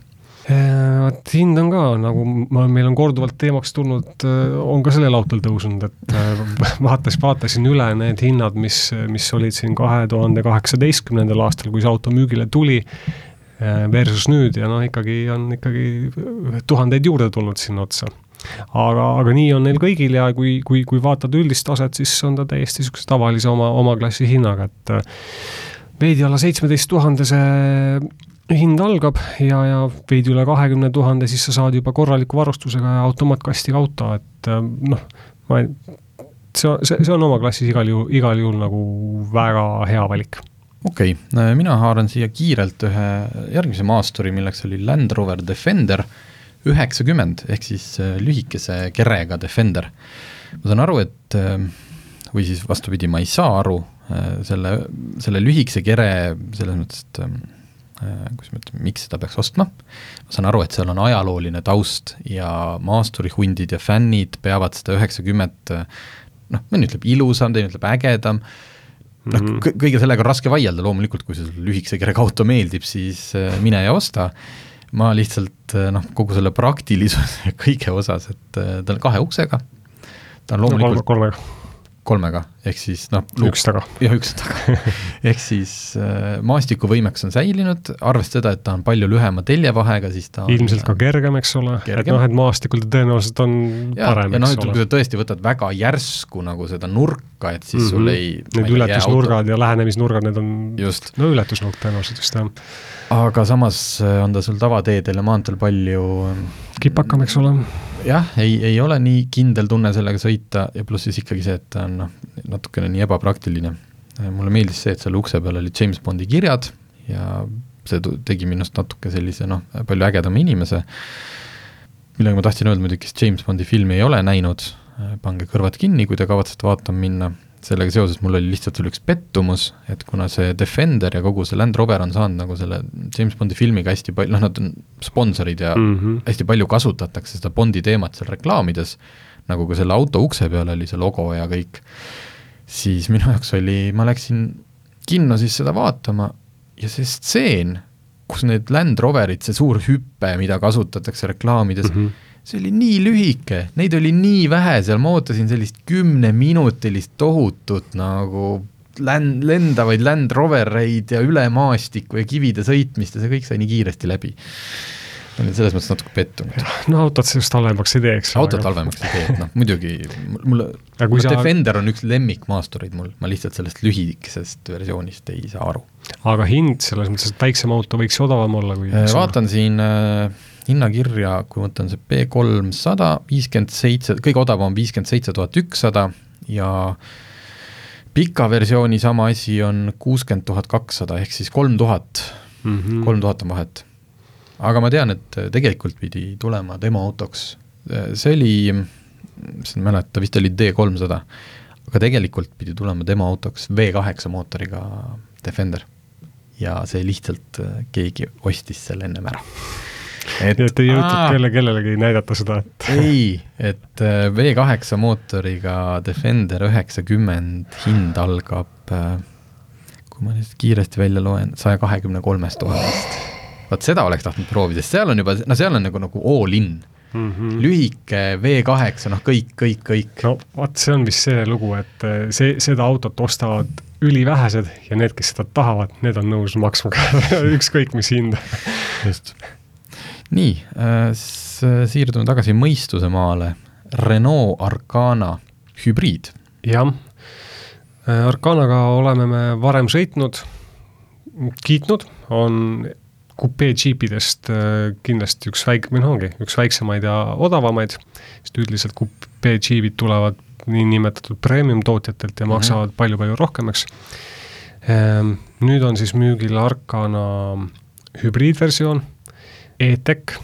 Speaker 4: Äh, vot hind on ka nagu ma, meil on korduvalt teemaks tulnud, äh, on ka sellel autol tõusnud, et äh, vaatas, vaatasin üle need hinnad, mis, mis olid siin kahe tuhande kaheksateistkümnendal aastal, kui see auto müügile tuli, versus nüüd ja noh, ikkagi on ikkagi tuhandeid juurde tulnud sinna otsa. Aga, aga nii on neil kõigil ja kui, kui, kui vaatad üldist taset, siis on ta täiesti niisuguse tavalise oma, oma klassi hinnaga, et veidi alla seitsmeteist tuhandese hind algab ja, ja veidi üle kahekümne tuhande, siis sa saad juba korraliku varustusega ja automaatkastiga auto, et äh, noh, ma ei, see, see, see on oma klassis igal juhul, igal juhul nagu väga hea valik.
Speaker 3: okei okay., mina haaran siia kiirelt ühe järgmise maasturi, milleks oli Land Rover Defender üheksakümmend, ehk siis äh, lühikese kerega Defender. ma saan aru, et äh, või siis vastupidi, ma ei saa aru selle, selle lühikese kere selles mõttes, et Äh, kuidas ma ütlen, miks seda peaks ostma, ma saan aru, et seal on ajalooline taust ja maasturihundid ja fännid peavad seda üheksakümmet noh, mõni ütleb ilusam, teine ütleb ägedam, noh mm -hmm., kõige sellega on raske vaielda, loomulikult kui sulle lühikese kerega auto meeldib, siis äh, mine ja osta, ma lihtsalt äh, noh, kogu selle praktilisuse kõige osas, et ta on kahe uksega, ta on loomulikult no,
Speaker 4: kolmega
Speaker 3: kolmega, ehk siis noh.
Speaker 4: üks taga.
Speaker 3: jah, üks taga ehk siis äh, maastikuvõimekus on säilinud, arvestades seda, et ta on palju lühema teljevahega, siis ta
Speaker 4: ilmselt on, ka kergem, eks ole, et noh, et maastikul ta tõenäoliselt on ja, parem,
Speaker 3: eks no, ole. kui sa tõesti võtad väga järsku nagu seda nurka, et siis mm -hmm. sul ei
Speaker 4: Need ületusnurgad ja lähenemisnurgad, need on just, no ületusnurk tõenäoliselt vist, jah.
Speaker 3: aga samas äh, on ta sul tavateedel ja maanteel palju
Speaker 4: kipakam, eks ole
Speaker 3: jah, ei, ei ole nii kindel tunne sellega sõita ja pluss siis ikkagi see, et ta on noh, natukene nii ebapraktiline. mulle meeldis see, et seal ukse peal olid James Bondi kirjad ja see tegi minust natuke sellise noh, palju ägedama inimese, millega ma tahtsin öelda muidugi, kes James Bondi filmi ei ole näinud, pange kõrvad kinni, kui te kavatsete vaatama minna sellega seoses mul oli lihtsalt veel üks pettumus, et kuna see Defender ja kogu see Land Rover on saanud nagu selle James Bondi filmiga hästi palju, noh, nad on sponsorid ja mm -hmm. hästi palju kasutatakse seda Bondi teemat seal reklaamides, nagu ka selle auto ukse peal oli see logo ja kõik, siis minu jaoks oli, ma läksin kinno siis seda vaatama ja see stseen, kus need Land Roverid, see suur hüpe, mida kasutatakse reklaamides mm, -hmm see oli nii lühike, neid oli nii vähe seal, ma ootasin sellist kümneminutilist tohutut nagu länd, lendavaid Land Rovereid ja üle maastiku ja kivide sõitmist ja see kõik sai nii kiiresti läbi. ma olin selles mõttes natuke pettunud.
Speaker 4: no autot just halvemaks ei teeks.
Speaker 3: autot aga... halvemaks ei tee, et noh, muidugi mulle, no, sa... Defender on üks lemmikmaastureid mul, ma lihtsalt sellest lühikesest versioonist ei saa aru.
Speaker 4: aga hind selles mõttes, et väiksem auto võiks odavam olla kui
Speaker 3: äh, vaatan siin äh, hinnakirja, kui ma võtan see B kolmsada, viiskümmend seitse, kõige odavam viiskümmend seitse tuhat ükssada ja pika versiooni sama asi on kuuskümmend tuhat kakssada, ehk siis kolm tuhat, mhm. kolm tuhat on vahet. aga ma tean, et tegelikult pidi tulema demoautoks, see oli, ma ei mäleta, vist oli D kolmsada, aga tegelikult pidi tulema demoautoks V kaheksa mootoriga Defender. ja see lihtsalt, keegi ostis selle ennem ära
Speaker 4: et nii et ei jõutud kelle, kellelegi näidata seda,
Speaker 3: et ei, et äh, V8 mootoriga Defender üheksakümmend hind algab, äh, kui ma nüüd kiiresti välja loen, saja kahekümne kolmest tuhandest. vot seda oleks tahtnud proovida, sest seal on juba, no seal on nagu, nagu all in mm. -hmm. lühike V8, noh kõik, kõik, kõik.
Speaker 4: no vot, see on vist see lugu, et äh, see, seda autot ostavad ülivähesed ja need, kes seda tahavad, need on nõus maksma ka ükskõik mis hinda.
Speaker 3: just nii äh,, siirdume tagasi mõistuse maale. Renault Arcana hübriid.
Speaker 4: jah, äh, Arcanaga oleme me varem sõitnud, kiitnud, on kupee džiipidest äh, kindlasti üks väik-, või noh, ongi üks väiksemaid ja odavamaid, sest üldiselt kupee džiibid tulevad niinimetatud premium tootjatelt ja mhm. maksavad palju-palju mm -hmm. rohkem, eks. Nüüd on siis müügil Arcana hübriidversioon e-tech,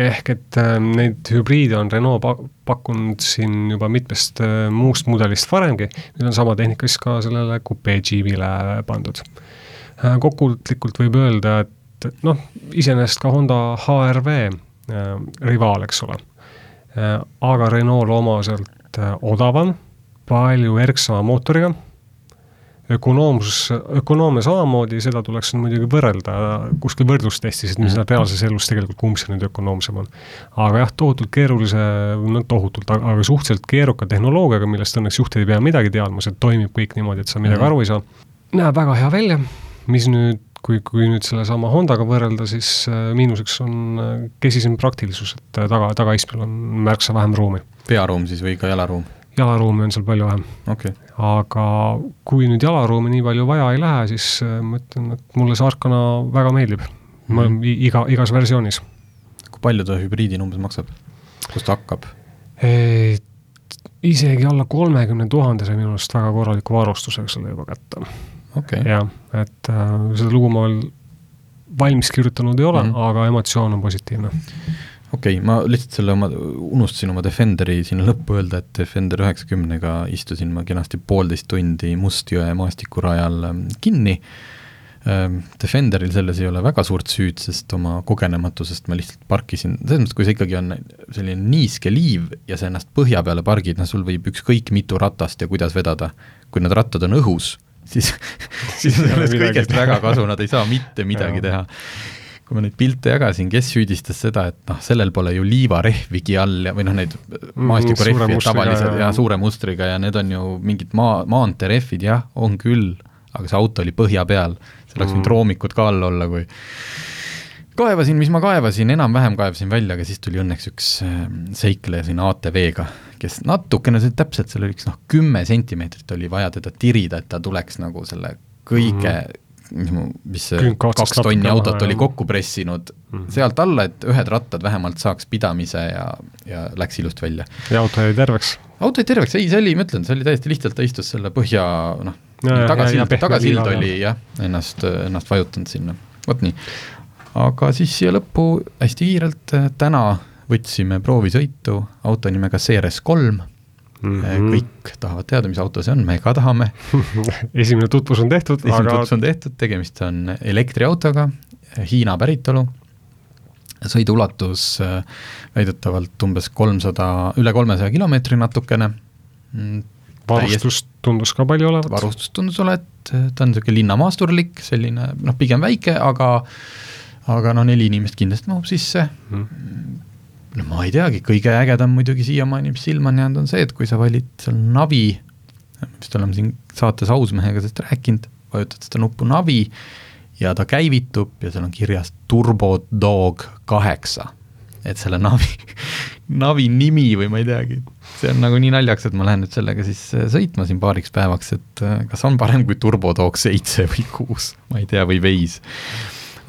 Speaker 4: ehk et äh, neid hübriide on Renault pa-, pakkunud siin juba mitmest äh, muust mudelist varemgi, nüüd on sama tehnika siis ka sellele kupee džiibile pandud. Äh,. kokkuvõtlikult võib öelda, et noh, iseenesest ka Honda HRV äh, rivaal, eks ole. Äh,, aga Renault omaselt äh, odavam, palju erksama mootoriga ökonoomsus, ökonoomia samamoodi, seda tuleks muidugi võrrelda kuskil võrdlustestis, et mis mm. reaalses elus tegelikult, kumb see nüüd ökonoomsem on. aga jah, tohutult keerulise, no tohutult, aga suhteliselt keeruka tehnoloogiaga, millest õnneks juht ei pea midagi teadma, see toimib kõik niimoodi, et sa midagi mm. aru ei saa. näeb väga hea välja, mis nüüd kui, kui nüüd sellesama Hondaga võrrelda, siis äh, miinuseks on äh, kesisem praktilisus, et äh, taga, tagaistmel on märksa vähem ruumi.
Speaker 3: pearuum siis või ka jalaruum?
Speaker 4: Jalaruumi on seal palju vähem
Speaker 3: okay..
Speaker 4: aga kui nüüd jalaruumi nii palju vaja ei lähe, siis äh, ma ütlen, et mulle see Arkana väga meeldib mm. -hmm. iga, igas versioonis.
Speaker 3: kui palju ta hübriidina umbes maksab? kust ta hakkab?
Speaker 4: isegi alla kolmekümne tuhande sai minu arust väga korraliku varustusega selle juba kätte
Speaker 3: okay..
Speaker 4: jah, et äh, seda lugu ma veel valmis kirjutanud ei ole mm, -hmm. aga emotsioon on positiivne
Speaker 3: okei okay,, ma lihtsalt selle oma, unustasin oma Defenderi sinna lõppu öelda, et Defender üheksakümnega istusin ma kenasti poolteist tundi Mustjõe maastikurajal ähm, kinni, ähm, Defenderil selles ei ole väga suurt süüd, sest oma kogenematusest ma lihtsalt parkisin, selles mõttes, kui see ikkagi on selline niiske liiv ja sa ennast põhja peale pargid, noh sul võib ükskõik mitu ratast ja kuidas vedada, kui need rattad on õhus, siis siis ole kõigest väga kasu, nad ei saa mitte midagi teha kui ma neid pilte jagasin, kes süüdistas seda, et noh, sellel pole ju liivarehvigi all ja, või noh, neid mm, maastikurehvi tavalised ja, suure mustriga ja need on ju mingid maa, maanteerehvid, jah, on küll, aga see auto oli põhja peal, seal oleks võinud mm. roomikud ka all olla, kui kaevasin, mis ma kaevasin, enam-vähem kaevasin välja, aga siis tuli õnneks üks ähm, seikleja siin ATV-ga, kes natukene, see täpselt, seal oli üks noh, kümme sentimeetrit oli vaja teda tirida, et ta tuleks nagu selle kõige mm mis see kaks tonni autot oli kokku pressinud mm -hmm. sealt alla, et ühed rattad vähemalt saaks pidamise ja, ja läks ilusti välja.
Speaker 4: ja auto jäi terveks?
Speaker 3: auto jäi terveks, ei, see oli, ma ütlen, see oli täiesti lihtsalt, ta istus selle põhja, noh, tagasild, tagasild oli jah, ennast, ennast vajutanud sinna, vot nii. aga siis siia lõppu hästi kiirelt, täna võtsime proovisõitu auto nimega Ceres kolm Mm -hmm. kõik tahavad teada, mis auto see on, me ka tahame
Speaker 4: esimene tutvus on tehtud,
Speaker 3: esimene aga tutvus on tehtud, tegemist on elektriautoga, Hiina päritolu, sõiduulatus äh, väidetavalt umbes kolmsada, üle kolmesaja kilomeetri natukene.
Speaker 4: Mm, varustust tundus ka palju olevat?
Speaker 3: varustust tundus olevat, ta on niisugune linnamaasturlik, selline noh, pigem väike, aga aga no neli inimest kindlasti mahub sisse mm.. No ma ei teagi, kõige ägedam muidugi siiamaani, mis silma on jäänud, on see, et kui sa valid seal navi, vist oleme siin saates Ausmehega sellest rääkinud, vajutad seda nuppu navi ja ta käivitub ja seal on kirjas Turbo Dog kaheksa. et selle navi, navi nimi või ma ei teagi, see on nagu nii naljakas, et ma lähen nüüd sellega siis äh, sõitma siin paariks päevaks, et äh, kas on parem kui Turbo Dog seitse või kuus, ma ei tea, või veis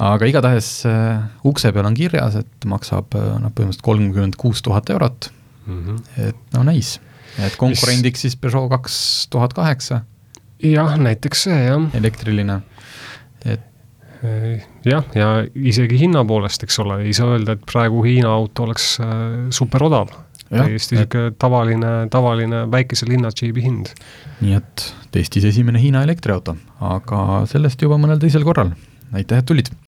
Speaker 3: aga igatahes äh, ukse peal on kirjas, et maksab äh, noh, põhimõtteliselt kolmkümmend kuus tuhat eurot mm. -hmm. et no nice, et konkurendiks Mis... siis Peugeot kaks tuhat kaheksa.
Speaker 4: jah, näiteks see jah.
Speaker 3: elektriline, et
Speaker 4: jah, ja isegi hinna poolest, eks ole, ei saa öelda, et praegu Hiina auto oleks äh, super odav. täiesti niisugune tavaline, tavaline väikese linna džiibi hind.
Speaker 3: nii et Eestis esimene Hiina elektriauto, aga sellest juba mõnel teisel korral. aitäh, et tulid!